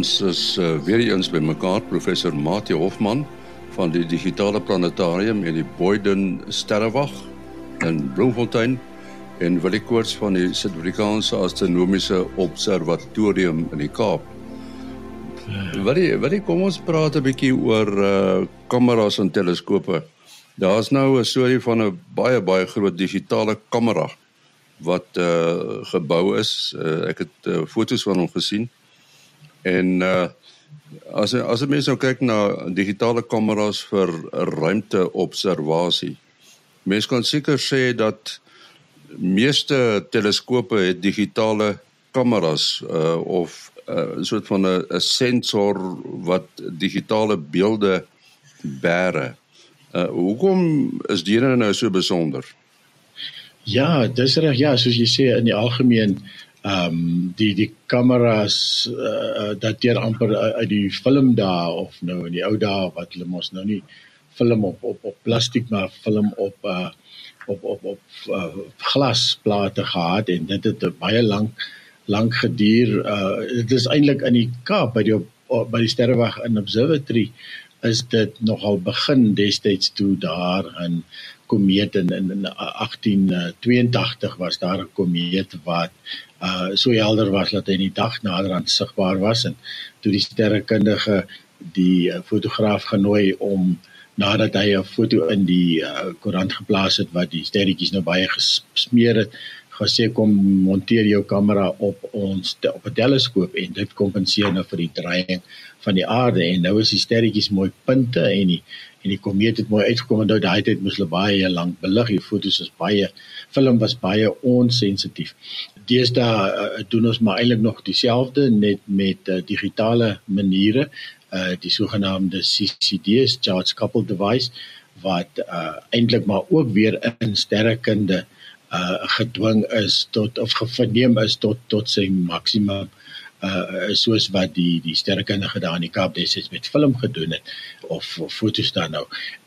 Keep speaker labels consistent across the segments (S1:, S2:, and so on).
S1: Ons is uh, weer eens bymekaar professor Mati Hofman van die digitale planetarium en die Boyden Sterrewag in Bloemfontein en Willie Koorts van die Suid-Afrikaanse Astronomiese Observatorium in die Kaap. Willie, Willie, kom ons praat 'n bietjie oor uh kameras en teleskope. Daar's nou 'n storie van 'n baie baie groot digitale kamera wat uh gebou is. Uh, ek het uh, foto's van hom gesien. En uh as as mense nou kyk na digitale kameras vir ruimteobservasie. Mense kan seker sê dat meeste teleskope het digitale kameras uh of 'n uh, soort van 'n sensor wat digitale beelde bære. Uh hoekom is dit nou so besonder?
S2: Ja, dis reg ja, soos jy sê in die algemeen ehm um, die die kameras uh, dateer amper uit die film dae of nou in die ou dae wat hulle mos nou nie film op op op plastiek maar film op uh op op op uh, glasplate gehad en dit het baie lank lank geduur. Uh dit is eintlik in die Kaap by die op, by die Sterrewag in Observatory is dit nogal begin destyds toe daar in komeet in in, in 1882 was daar 'n komeet wat uh so helder was dat hy in die dag nader aan sigbaar was en toe die sterrekundige die uh, fotograaf genooi om nadat hy 'n foto in die uh, koerant geplaas het wat die sterretjies nou baie gesmeer het gesê kom monteer jou kamera op ons op 'n teleskoop en dit kompenseer nou vir die draaiing van die aarde en nou is die sterretjies mooi punte en die en die komeet het mooi uitgekom. En nou daai tyd moes hulle baie lank belig. Die fotos is baie film was baie onsensitief. Deesdae uh, doen ons maar eintlik nog dieselfde net met uh, digitale maniere. Uh die sogenaamde CCD's charge coupled device wat uh eintlik maar ook weer in sterrekunde uh gedwing is tot of geverneem is tot tot sy maksimum uh soos wat die die sterrekundige daar in die Kaap destyds met film gedoen het of, of fotos daar nou.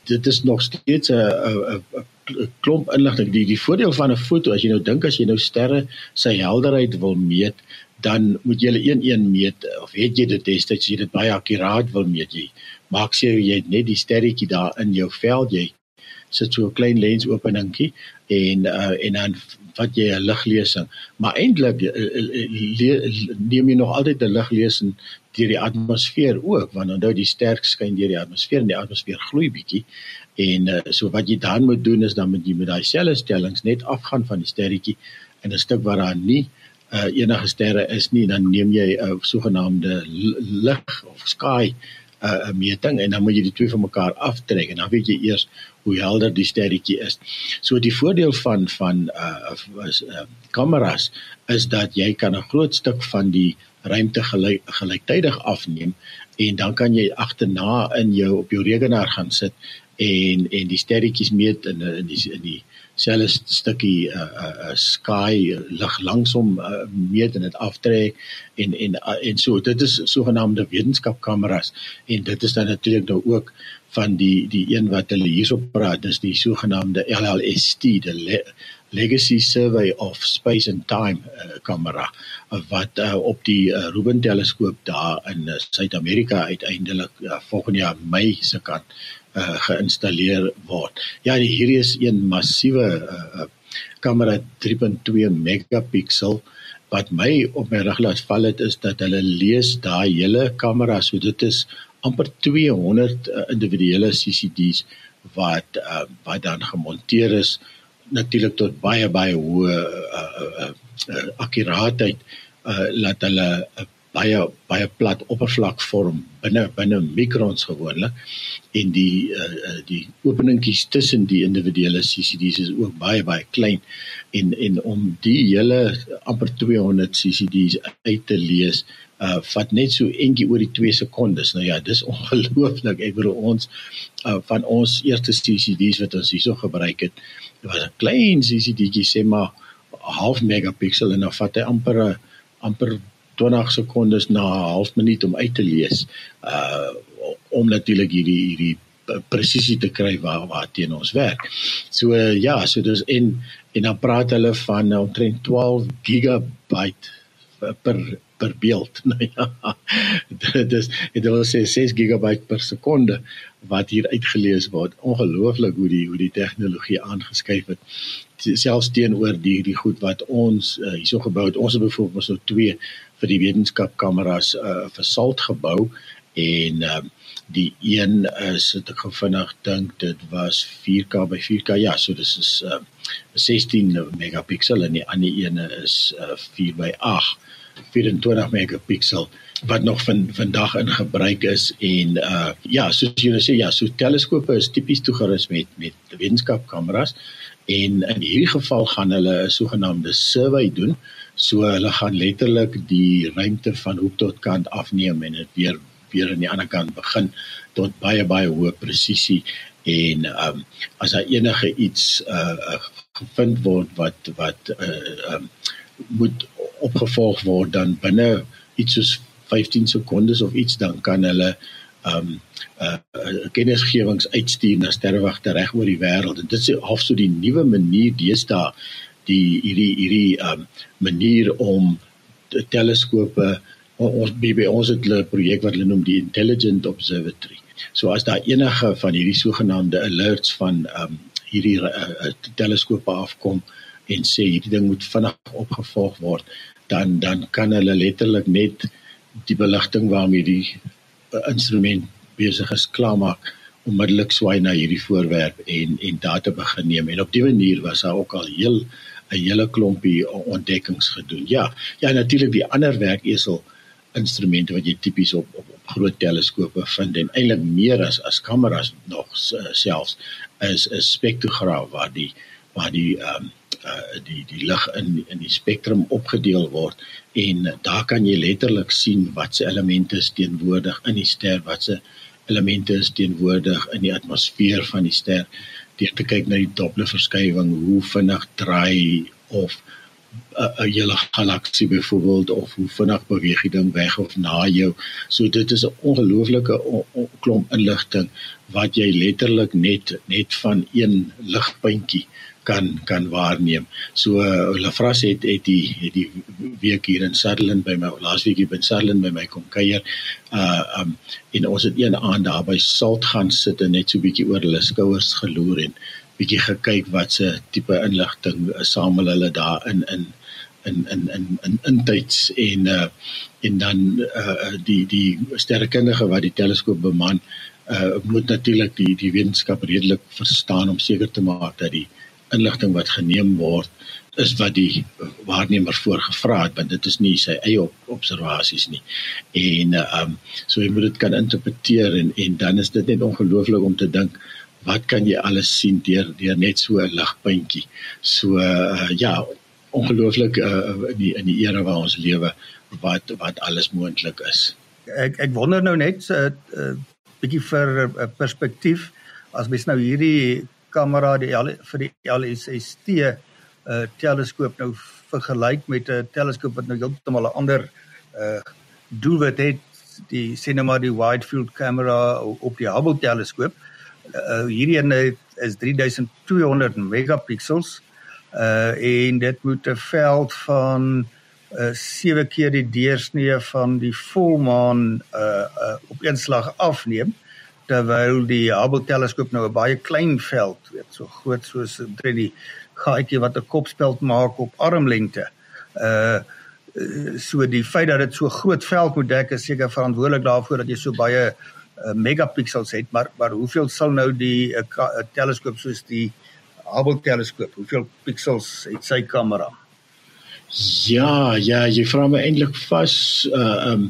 S2: Dit is nog steeds 'n 'n klomp inligting die die voordeel van 'n foto as jy nou dink as jy nou sterre sy helderheid wil meet dan moet jy hulle een een meet of weet jy dit destyds jy dit baie akkuraat wil meet jy maak seker jy het net die sterretjie daar in jou veld jy sit so 'n klein lens openingkie en uh, en dan vat jy 'n liglesing maar eintlik uh, neem jy nog altyd 'n liglesing deur die atmosfeer ook want onthou die sterk skyn deur die atmosfeer en die atmosfeer gloei bietjie en uh, so wat jy dan moet doen is dan moet jy met daai selfe stellings net afgaan van die sterretjie en 'n stuk waar daar nie uh, enige sterre is nie, dan neem jy 'n sogenaamde lig of sky 'n uh, meting en dan moet jy die twee van mekaar aftrek en dan weet jy eers hoe helder die sterretjie is. So die voordeel van van uh, uh kameras is dat jy kan 'n groot stuk van die ruimte gelyk, gelyktydig afneem en dan kan jy agterna in jou op jou rekenaar gaan sit en en die sterretjies meet in in die in die selfe stukkie 'n uh, uh, uh, sky lig langsom uh, meet en dit aftrek en en uh, en so. Dit is sogenaamde wetenskapkameras en dit is dan natuurlik nou ook van die die een wat hulle hierso praat dis die sogenaamde LLST die Le Legacy Survey of Space and Time uh, kamera uh, wat uh, op die uh, Rubin teleskoop daar in uh, Suid-Amerika uiteindelik uh, volgende jaar Mei se kant uh, geïnstalleer word. Ja, hierdie is een massiewe uh, kamera 3.2 megapixel wat my op my rig laat val het is dat hulle lees daai hele kamera so dit is amper 200 uh, individuele CCD's wat uh, wat dan gemonteer is natuurlik tot baie baie hoë uh, uh, uh, uh, akkuraatheid uh, laat hulle uh, baie baie plat oppervlak vorm binne binne mikrons gewoonlik en die uh, die openingkies tussen die individuele CCD's is ook baie baie klein en en om die hele amper 200 CCD's uit te lees uh vat net so eentjie oor die 2 sekondes. Nou ja, dis ongelooflik. Ek bedoel ons uh van ons eerste CCD's wat ons hierso gebruik het, was 'n klein CCD'tjie sê maar half megapixel en dan vat hy amper amper 20 sekondes na 'n half minuut om uit te lees uh om natuurlik hierdie hierdie presisie te kry waar waar teen ons werk. So uh, ja, so dis en en dan praat hulle van omtrent 12 gigabyte per per beeld. Nou ja. Dit is dit wil sê 6 GB per sekonde wat hier uitgelees word. Ongelooflik hoe die hoe die tegnologie aangeskuif het. Selfs teenoor die die goed wat ons uh, hierso gebou het. Ons het byvoorbeeld so twee vir die wetenskapkameras uh, vir salt gebou en uh, die een is het ek gevinnig dink dit was 4K by 4K ja so dis is uh, 16 megapiksel en die ander ene is uh, 4 by 8 24 megapiksel wat nog van vandag in gebruik is en uh ja soos julle sê ja so teleskope is tipies toegerus met met wetenskapkameras en in hierdie geval gaan hulle 'n sogenaamde survey doen so hulle gaan letterlik die ruimte van hoek tot kant afneem en dit weer weer aan die ander kant begin tot baie baie hoë presisie en um as daar enige iets uh gevind word wat wat uh um moet opgevolg word dan binne iets soos 15 sekondes of iets dan kan hulle um uh, uh kennisgewings uitstuur na sterrewagte reg oor die wêreld. En dit is half so die nuwe manier deesdae die hierdie hierdie um manier om teleskope ons by ons het 'n projek wat hulle noem die intelligent observatory. So as daar enige van hierdie sogenaamde alerts van um hierdie uh, uh, teleskope afkom en sê hierdie ding moet vinnig opgevolg word dan dan kan hulle letterlik net die beligting waarmee die uh, instrument besig is klaarmaak onmiddellik swaai na hierdie voorwerp en en data begin neem. En op dié manier was daar ook al heel 'n hele klompie ontdekkings gedoen. Ja, ja natuurlik die ander werkesel instrumente wat jy tipies op, op op groot teleskope vind en eintlik meer as as kameras nog uh, selfs is 'n spektrograaf waar die waar die ehm um, uh, die die lig in in die spektrum opgedeel word en daar kan jy letterlik sien watse elemente is teenwoordig in die ster watse elemente is teenwoordig in die atmosfeer van die ster deur te kyk na die Doppler verskywing hoe vinnig draai of 'n hele galaksie byvoorbeeld of hoe vinnig beweeg die ding weg of na jou. So dit is 'n ongelooflike klomp inligting wat jy letterlik net net van een ligpuntjie kan kan waarneem. So uh, vras het het die het die week hier in Sutherland by my laasweek hier in Sutherland by my kom kuier. Uh um en ons het een aand daar by Salt gaan sit en net so bietjie oor hulle skouers geloer en bietjie gekyk wat se tipe inligting uh, samel hulle daar in in in in in in intyds en uh en dan uh die die sterrekundige wat die teleskoop beman uh moet natuurlik die die wetenskap redelik verstaan om seker te maak dat die inligting wat geneem word is wat die waarnemer voorgevra het want dit is nie sy eie op observasies nie. En uh, um so jy moet dit kan interpreteer en en dan is dit net ongelooflik om te dink wat kan jy alles sien deur deur net so 'n ligpuntjie? So uh, ja ongelooflik uh, in die in die era waar ons lewe wat wat alles moontlik is.
S3: Ek ek wonder nou net 'n uh, uh, bietjie vir 'n uh, perspektief as mens nou hierdie kamera die L, vir die LSST uh teleskoop nou vergelyk met 'n teleskoop wat nou heeltemal 'n ander uh doelwit het. Die sê nou maar die wide field camera op die Hubble teleskoop uh hierdie een is 3200 megapixels uh en dit moet 'n veld van uh 7 keer die deursnee van die volmaan uh, uh op een slag afneem terwyl die Hubble teleskoop nou 'n baie klein veld, weet, so groot soos 'n die gaatjie wat 'n kopspeld maak op armlengte. Uh so die feit dat dit so groot veld moet dek is seker verantwoordelik daarvoor dat jy so baie uh, megapixels het, maar maar hoeveel sal nou die 'n teleskoop soos die Hubble teleskoop, hoeveel pixels het sy kamera?
S2: Ja, ja, jy vra my eintlik vas uh um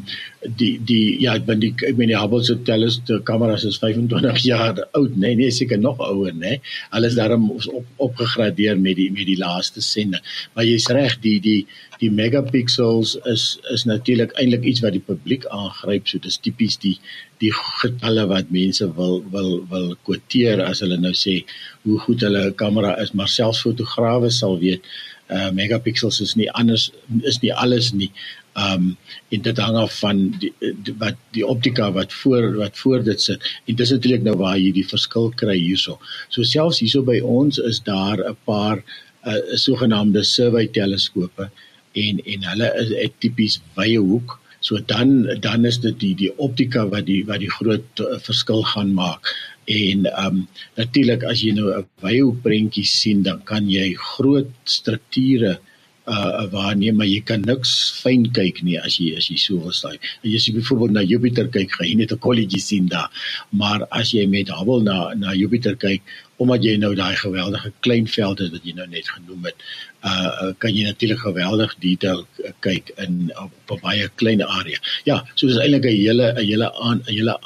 S2: die die ja, ek ben die ek meen die Hubble se teleskop kameras is 25 jaar oud, nee, nee, seker nog ouer, nê. Nee. Alles daarom op opgegradeer met die met die laaste sende. Maar jy's reg, die die die megapixels is is natuurlik eintlik iets wat die publiek aangryp, so dis tipies die die getalle wat mense wil wil wil kwoteer as hulle nou sê hoe goed hulle kamera is, maar selfs fotograwe sal weet uh megapixels is nie anders is nie alles nie. Um en dit hang af van die, die wat die optika wat voor wat voor dit sit. En dis natuurlik nou waar jy die verskil kry hierso. So selfs hierso by ons is daar 'n paar uh sogenaamde survey teleskope en en hulle is tipies wye hoek. So dan dan is dit die die optika wat die wat die groot uh, verskil gaan maak. En ehm um, natuurlik as jy nou 'n wye prentjie sien, dan kan jy groot strukture uh waarneem maar jy kan niks fyn kyk nie as jy as jy so wil sê. As jy byvoorbeeld na Jupiter kyk, gaan jy net 'n kolletjie sien daar. Maar as jy met Hubble na na Jupiter kyk, omdat jy nou daai geweldige klein veld het wat jy nou net genoem het, uh kan jy natuurlik geweldig detail kyk in op 'n baie klein area. Ja, so dis eintlik 'n hele 'n hele aan 'n hele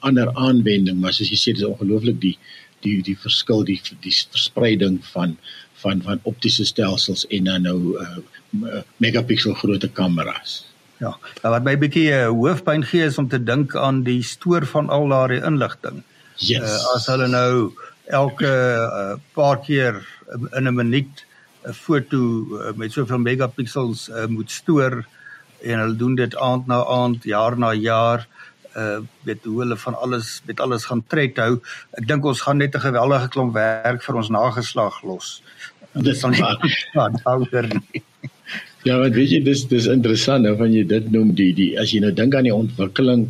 S2: ander aanwending, maar soos jy sê dis ongelooflik die die die verskil die die verspreiding van van van optiese stelsels en dan nou uh, megapixel grootte kameras.
S3: Ja, nou wat my bietjie uh, hoofpyn gee is om te dink aan die stoor van al daardie inligting.
S2: Yes. Uh,
S3: as hulle nou elke uh, paar keer in 'n minuut 'n foto uh, met soveel megapixels uh, moet stoor en hulle doen dit aand na aand, jaar na jaar uh weet hoe hulle van alles met alles gaan tred hou. Ek dink ons gaan net 'n geweldige klomp werk vir ons nageslag los.
S2: Dis van ouer. Ja, wat weet jy dis dis interessant nou van jy dit noem die die as jy nou dink aan die ontwikkeling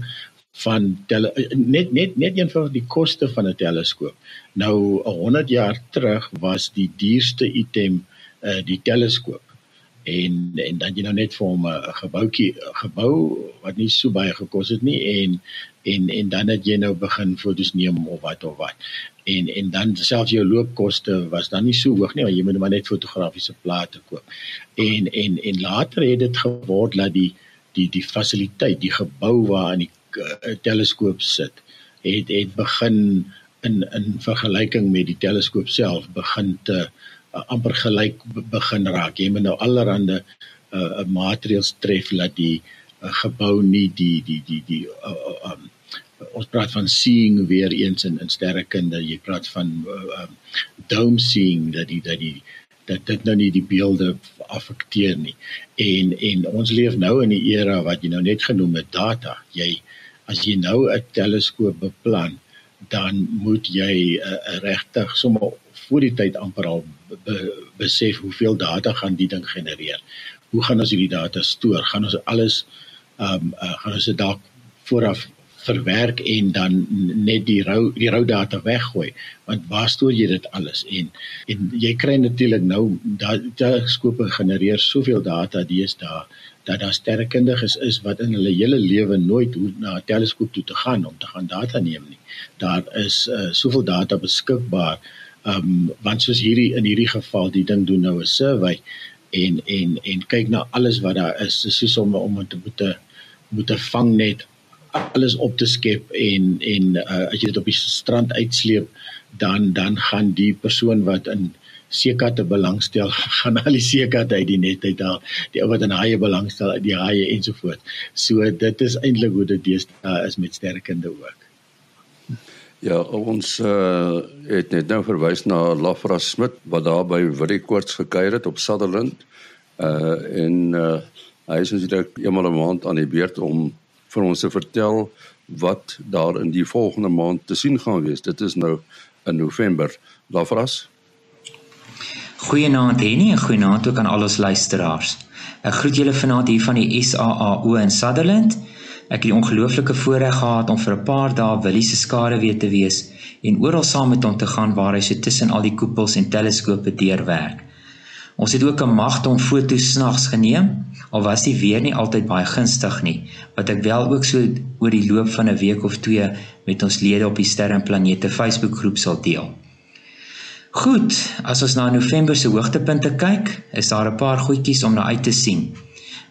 S2: van tele, net net net een van die koste van 'n teleskoop. Nou 100 jaar terug was die duurste item uh die teleskoop. En en dan jy nou net vir hom 'n gebouetjie gebou wat nie so baie gekos het nie en en en dan het jy nou begin fotos neem of wat of wat en en dan selfs jou loopkoste was dan nie so hoog nie want jy moet maar net fotografiese plate koop. En en en later het dit geword dat die die die fasiliteit, die gebou waar in die uh, teleskoop sit, het het begin in in vergelyking met die teleskoop self begin te uh, amper gelyk begin raak. Jy moet nou allerhande uh, materiaal tref dat die uh, gebou nie die die die die uh, uh, um, ons praat van seeing weer eens in in sterrekunde. Jy praat van uh, um, dome seeing dat die dat die dat dit nou nie die beelde affekteer nie. En en ons leef nou in 'n era wat jy nou net genoem het data. Jy as jy nou 'n teleskoop beplan dan moet jy uh, regtig sommer voor die tyd amper al be, besef hoeveel data gaan die ding genereer. Hoe gaan ons hierdie data stoor? Gaan ons alles ehm um, uh, gaan ons dit dalk vooraf verwerk en dan net die rou die rou data weggooi? Want waar stoor jy dit alles? En en jy kry natuurlik nou daai skope genereer soveel data deesdae dat daar sterrekundiges is wat in hulle hele lewe nooit hoe na 'n teleskoop toe te gaan om te gaan data neem nie. Daar is uh, soveel data beskikbaar um, want soos hierdie in hierdie geval die ding doen nou 'n survey en en en kyk na alles wat daar is soos om om te moet te moet te vang net alles op te skep en en uh, as jy dit op die strand uitsleep dan dan gaan die persoon wat in seekatte belangstel gaan al die seekatte uit die net uit daar die ou wat in haie belangstel uit die haie ensovoort. So dit is eintlik hoe dit deesdae is met sterkende ook.
S1: Ja, ons uh, het net nou verwys na Lafra Smit wat daar by Willie Koorts gekuier het op Sutherland. Uh en uh, hy is natuurlik eenmal 'n maand aan die beurt om vir ons te vertel wat daar in die volgende maand te sien gaan wees. Dit is nou in November. Lafras.
S4: Goeienaand Henny en goeienaand ook aan al ons luisteraars. Ek groet julle vanaand hier van die SAAO in Sutherland. Ek het die ongelooflike voorreg gehad om vir 'n paar dae Willie se skare weer te wees en oral saam met hom te gaan waar hy so tussen al die koepels en teleskope deurwerk. Ons het ook 'n magdom foto's snags geneem al was die weer nie altyd baie gunstig nie, wat ek wel ook so oor die loop van 'n week of 2 met ons lede op die Sterre en Planete Facebook groep sal deel. Goed, as ons na November se hoogtepunte kyk, is daar 'n paar goedjies om na uit te sien.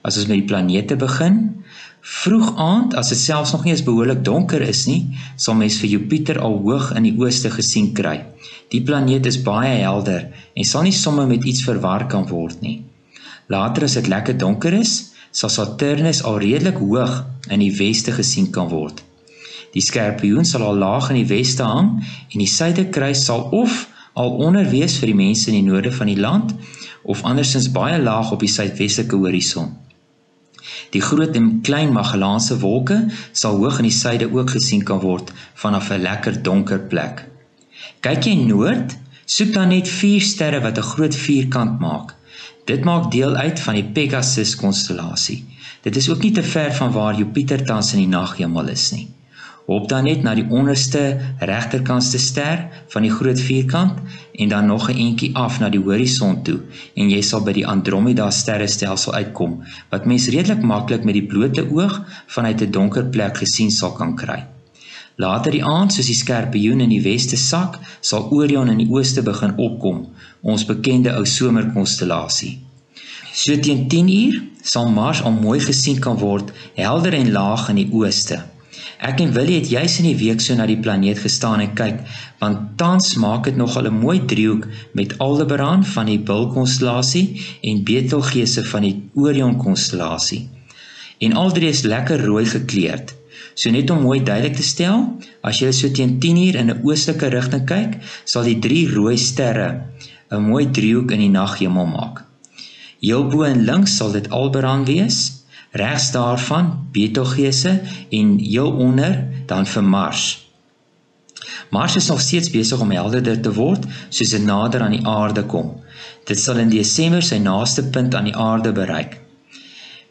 S4: As ons met die planete begin, vroeg aand as dit selfs nog nie eens behoorlik donker is nie, sal mens vir Jupiter al hoog in die ooste gesien kry. Die planeet is baie helder en sal nie sommer met iets verwar kan word nie. Later as dit lekker donker is, sal Saturnus al redelik hoog in die weste gesien kan word. Die Skorpioen sal al laag in die weste hang en die suidekruis sal of al onder wees vir die mense in die noorde van die land of andersins baie laag op die suidwestelike horison. Die groot en klein Magellaanse wolke sal hoog in die suide ook gesien kan word vanaf 'n lekker donker plek. Kyk jy noord, soek dan net 4 sterre wat 'n groot vierkant maak. Dit maak deel uit van die Pegasus konstellasie. Dit is ook nie te ver van waar Jupiter tans in die naghemel is nie. Hop dan net na die onderste regterkantste ster van die groot vierkant en dan nog 'n entjie af na die horison toe en jy sal by die Andromeda sterrestelsel uitkom wat mens redelik maklik met die blote oog vanuit 'n donker plek gesien sal kan kry. Later die aand, soos die skerpioen in die weste sak, sal Orion in die ooste begin opkom, ons bekende ou somerkonstellasie. So teen 10 uur sal Mars al mooi gesien kan word, helder en laag in die ooste. Ek en Willie het juis in die week so na die planeet gestaan en kyk, want tans maak dit nogal 'n mooi driehoek met Aldebaran van die Bulkonstellasie en Betelgeuse van die Orion konstellasie. En al drie is lekker rooi gekleurd. So net om mooi duidelik te stel, as jy so teen 10uur in 'n oostelike rigting kyk, sal die drie rooi sterre 'n mooi driehoek in die naghemel maak. Heel bo en links sal dit Aldebaran wees regs daarvan Betelgeuse en heel onder dan vir Mars. Mars is nog steeds besig om helderder te word soos dit nader aan die aarde kom. Dit sal in Desember sy naaste punt aan die aarde bereik.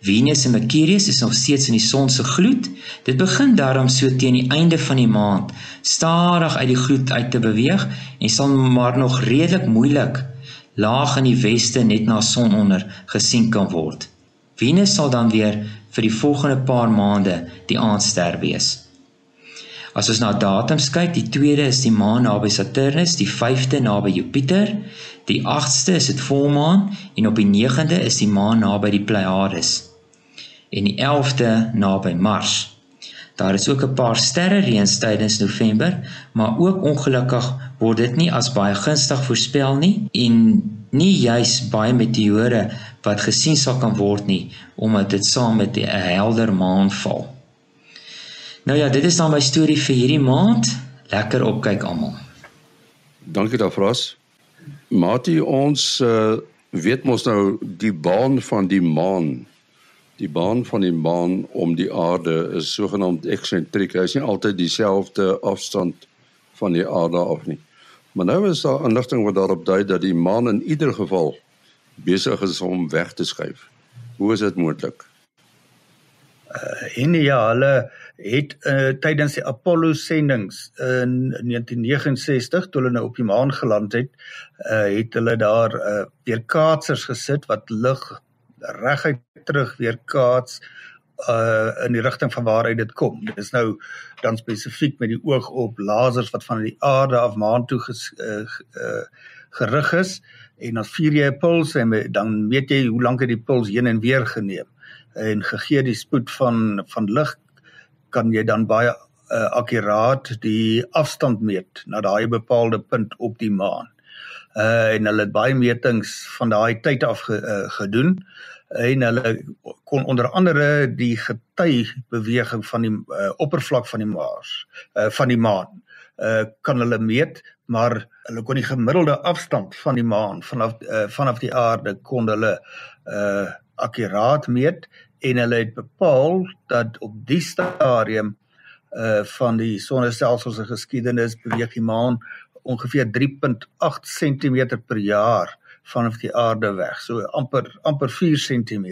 S4: Venus en Mercurius is nog steeds in die son se gloed. Dit begin daarom so teen die einde van die maand stadig uit die gloed uit te beweeg en sal maar nog redelik moeilik laag in die weste net na sononder gesien kan word. Venus sal dan weer vir die volgende paar maande die aandster wees. As ons na datums kyk, die 2de is die maan naby Saturnus, die 5de naby Jupiter, die 8ste is dit volmaan en op die 9de is die maan naby die Pleiades en die 11de naby Mars. Daar is ook 'n paar sterre reëns tydens November, maar ook ongelukkig word dit nie as baie gunstig voorspel nie en nie juis baie meteore wat gesien sal kan word nie omdat dit saam met 'n helder maan val. Nou ja, dit is dan my storie vir hierdie maand. Lekker opkyk almal.
S1: Dankie daarvoor. Matie ons uh, weet mos nou die baan van die maan. Die baan van die maan om die aarde is sogenaamd eksentriek. Hy is nie altyd dieselfde afstand van die aarde af nie. Maar nou is daar inligting wat daarop dui dat die maan in ieder geval besig is om weg te skuif. Hoe is dit moontlik?
S3: Uh, en ja, hulle het uh, tydens die Apollo sendings in 1969 toe hulle nou op die maan geland het, uh, het hulle daar uh, weer kaatsers gesit wat lig reguit terug weer kaats uh in die rigting van waaruit dit kom. Dit is nou dan spesifiek met die oog op lasers wat van die aarde af maan toe ges, uh, uh gerig is en dan vier jy 'n puls en dan weet jy hoe lank het die puls heen en weer geneem en gegee die spoed van van lig kan jy dan baie uh, akkuraat die afstand meet na daai bepaalde punt op die maan. Uh en hulle het baie metings van daai tyd af ge, uh, gedoen. En hulle kon onder andere die gety beweging van die uh, oppervlak van die Mars uh, van die maan uh, kan hulle meet maar hulle kon die gemiddelde afstand van die maan vanaf uh, vanaf die aarde kon hulle uh akkuraat meet. En hulle het bepaal dat op die stadium uh van die sonnestelsel se geskiedenis beweeg die maan ongeveer 3.8 cm per jaar vanaf die aarde weg so amper amper 4 cm.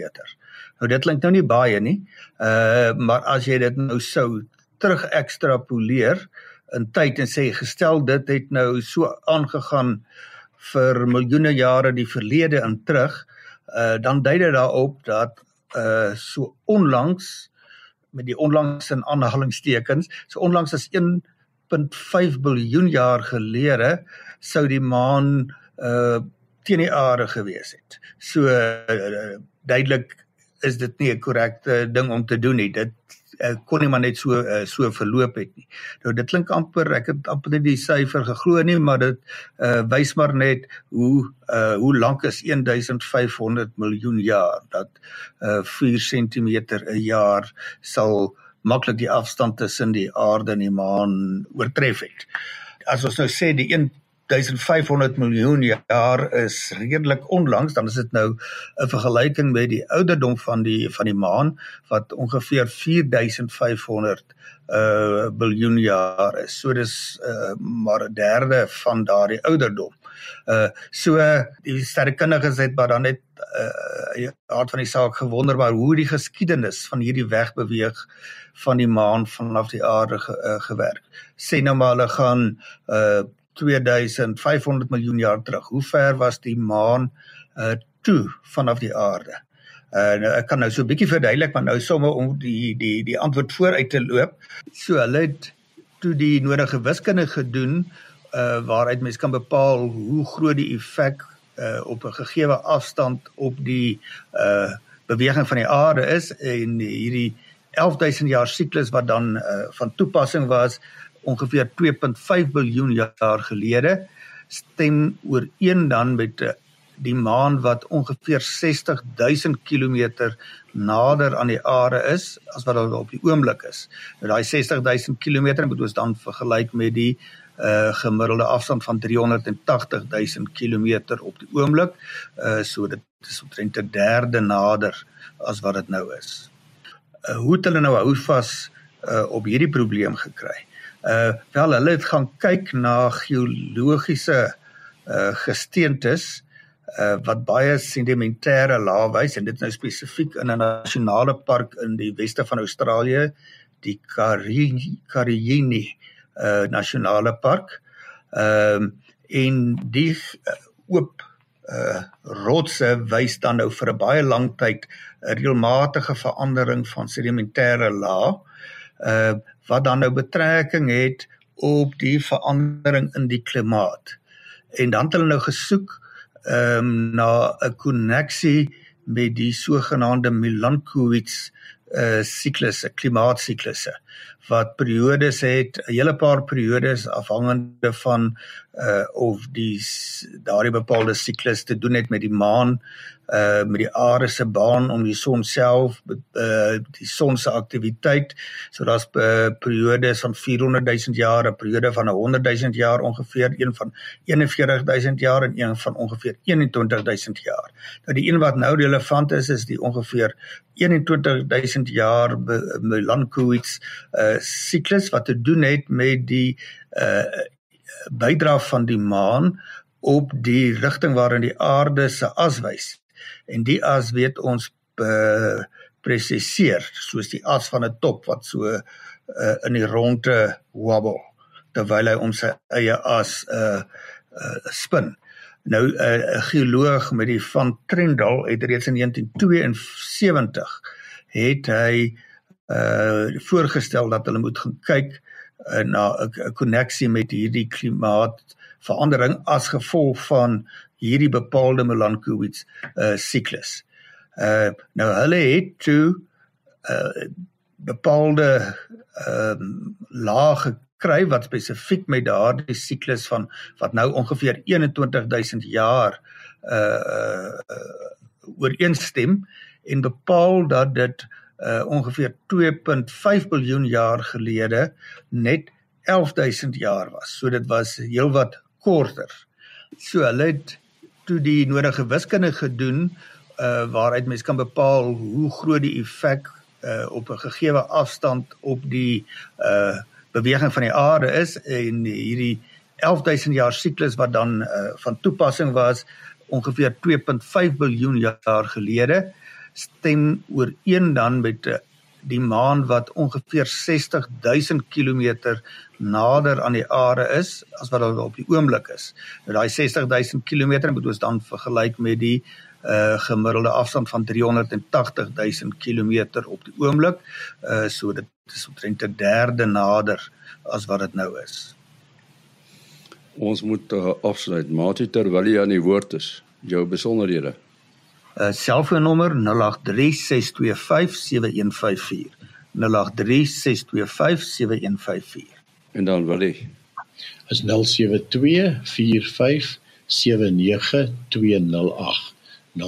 S3: Nou dit klink nou nie baie nie. Uh maar as jy dit nou sou terug ekstrapoleer in tyd en sê gestel dit het nou so aangegaan vir miljoene jare die verlede in terug uh, dan dui dit daarop dat uh, so onlangs met die onlangs in aanhalingstekens so onlangs as 1.5 biljoen jaar gelede sou die maan uh, teen die aarde gewees het so uh, duidelik is dit nie 'n korrekte ding om te doen nie dit uh, kon nie maar net so uh, so verloop het nie. Nou dit klink amper ek het amper net die syfer geglo nie, maar dit uh, wys maar net hoe uh, hoe lank is 1500 miljoen jaar dat uh, 4 cm 'n jaar sal maklik die afstand tussen die aarde en die maan oortref het. As ons nou sê die 1500 miljoen jaar is redelik onlangs dan is dit nou 'n vergelyking met die ouderdom van die van die maan wat ongeveer 4500 uh biljoen jaar is. So dis uh maar 'n derde van daardie ouderdom. Uh so die sterrekundiges het maar dan net uh aard van die saak gewonder maar hoe die geskiedenis van hierdie weg beweeg van die maan vanaf die aarde ge, uh, gewerk. Sê nou maar hulle gaan uh 2500 miljoen jaar terug. Hoe ver was die maan uh toe vanaf die aarde? Uh nou, ek kan nou so 'n bietjie verduidelik maar nou sommer om die die die antwoord vooruit te loop. So hulle het toe die nodige wiskunde gedoen uh waaruit mens kan bepaal hoe groot die effek uh op 'n gegeewe afstand op die uh beweging van die aarde is en hierdie 11000 jaar siklus wat dan uh van toepassing was ongeveer 2.5 biljoen jaar gelede stem ooreen dan met uh, die maan wat ongeveer 60000 km nader aan die aarde is as wat dit op die oomblik is. Nou daai 60000 km moet ons dan vergelyk met die uh gemiddelde afstand van 380 000 km op die oomblik. Uh so dit is omtrent 'n derde nader as wat dit nou is. Uh hoe het hulle nou hou vas uh op hierdie probleem gekry? Uh wel hulle het gaan kyk na geologiese uh gesteentes uh wat baie sedimentêre lae wys en dit nou spesifiek in 'n nasionale park in die weste van Australië, die Karijini uh nasionale park. Ehm um, en die uh, oop uh rotse wys dan nou vir 'n baie lang tyd 'n reëlmatige verandering van sedimentêre laag uh wat dan nou betrekking het op die verandering in die klimaat. En dan het hulle nou gesoek ehm um, na 'n koneksie met die sogenaamde Milankovitch uh siklusse, klimaatsiklusse wat periodes het, 'n hele paar periodes afhangende van uh of die daardie bepaalde siklus te doen het met die maan uh met die aarde se baan om die son self uh die son se aktiwiteit. So daar's uh, periodes van 400 000 jaar, 'n periode van 100 000 jaar ongeveer, een van 41 000 jaar en een van ongeveer 21 000 jaar. Nou die een wat nou relevant is is die ongeveer 21 000 jaar Milankovitch uh siklus wat te doen het met die uh bydra van die maan op die rigting waarin die aarde se as wys en die as weet ons uh, presiseer soos die as van 'n top wat so uh, in die ronde wobble terwyl hy om sy eie as 'n uh, uh, spin. Nou 'n uh, geoloog met die van Trendal het reeds in 1972 het hy uh voorgestel dat hulle moet gaan kyk uh, na 'n koneksie met hierdie klimaatverandering as gevolg van hierdie bepaalde Milankovitch uh siklus. Uh nou hulle het toe uh bepaalde ehm um, laag gekry wat spesifiek met daardie siklus van wat nou ongeveer 21000 jaar uh uh ooreenstem en bepaal dat dit uh ongeveer 2.5 miljard jaar gelede net 11000 jaar was. So dit was heelwat korter. So hulle het toe die nodige wiskunde gedoen uh waaruit mens kan bepaal hoe groot die effek uh op 'n gegeewe afstand op die uh beweging van die aarde is en hierdie 11000 jaar siklus wat dan uh van toepassing was ongeveer 2.5 biljoen jaar gelede stem ooreen dan met uh, die maan wat ongeveer 60000 km nader aan die aarde is as wat dit op die oomblik is. Nou daai 60000 km moet ons dan vergelyk met die uh gemiddelde afstand van 380000 km op die oomblik. Uh so dit is omtrent 'n derde nader as wat dit nou is.
S1: Ons moet uh, afsluit. Maatie terwyl jy aan die woord is, jou besonderhede.
S3: Uh selfoonnommer 0836257154. 0836257154.
S1: En dan wil ek
S2: is 0724579208. 0724579208.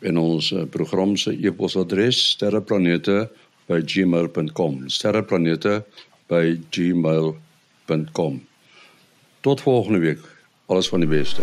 S1: En ons uh, program se e-posadres sterreplanete@gmail.com. sterreplanete@gmail.com. Tot volgende week. Alles van die beste.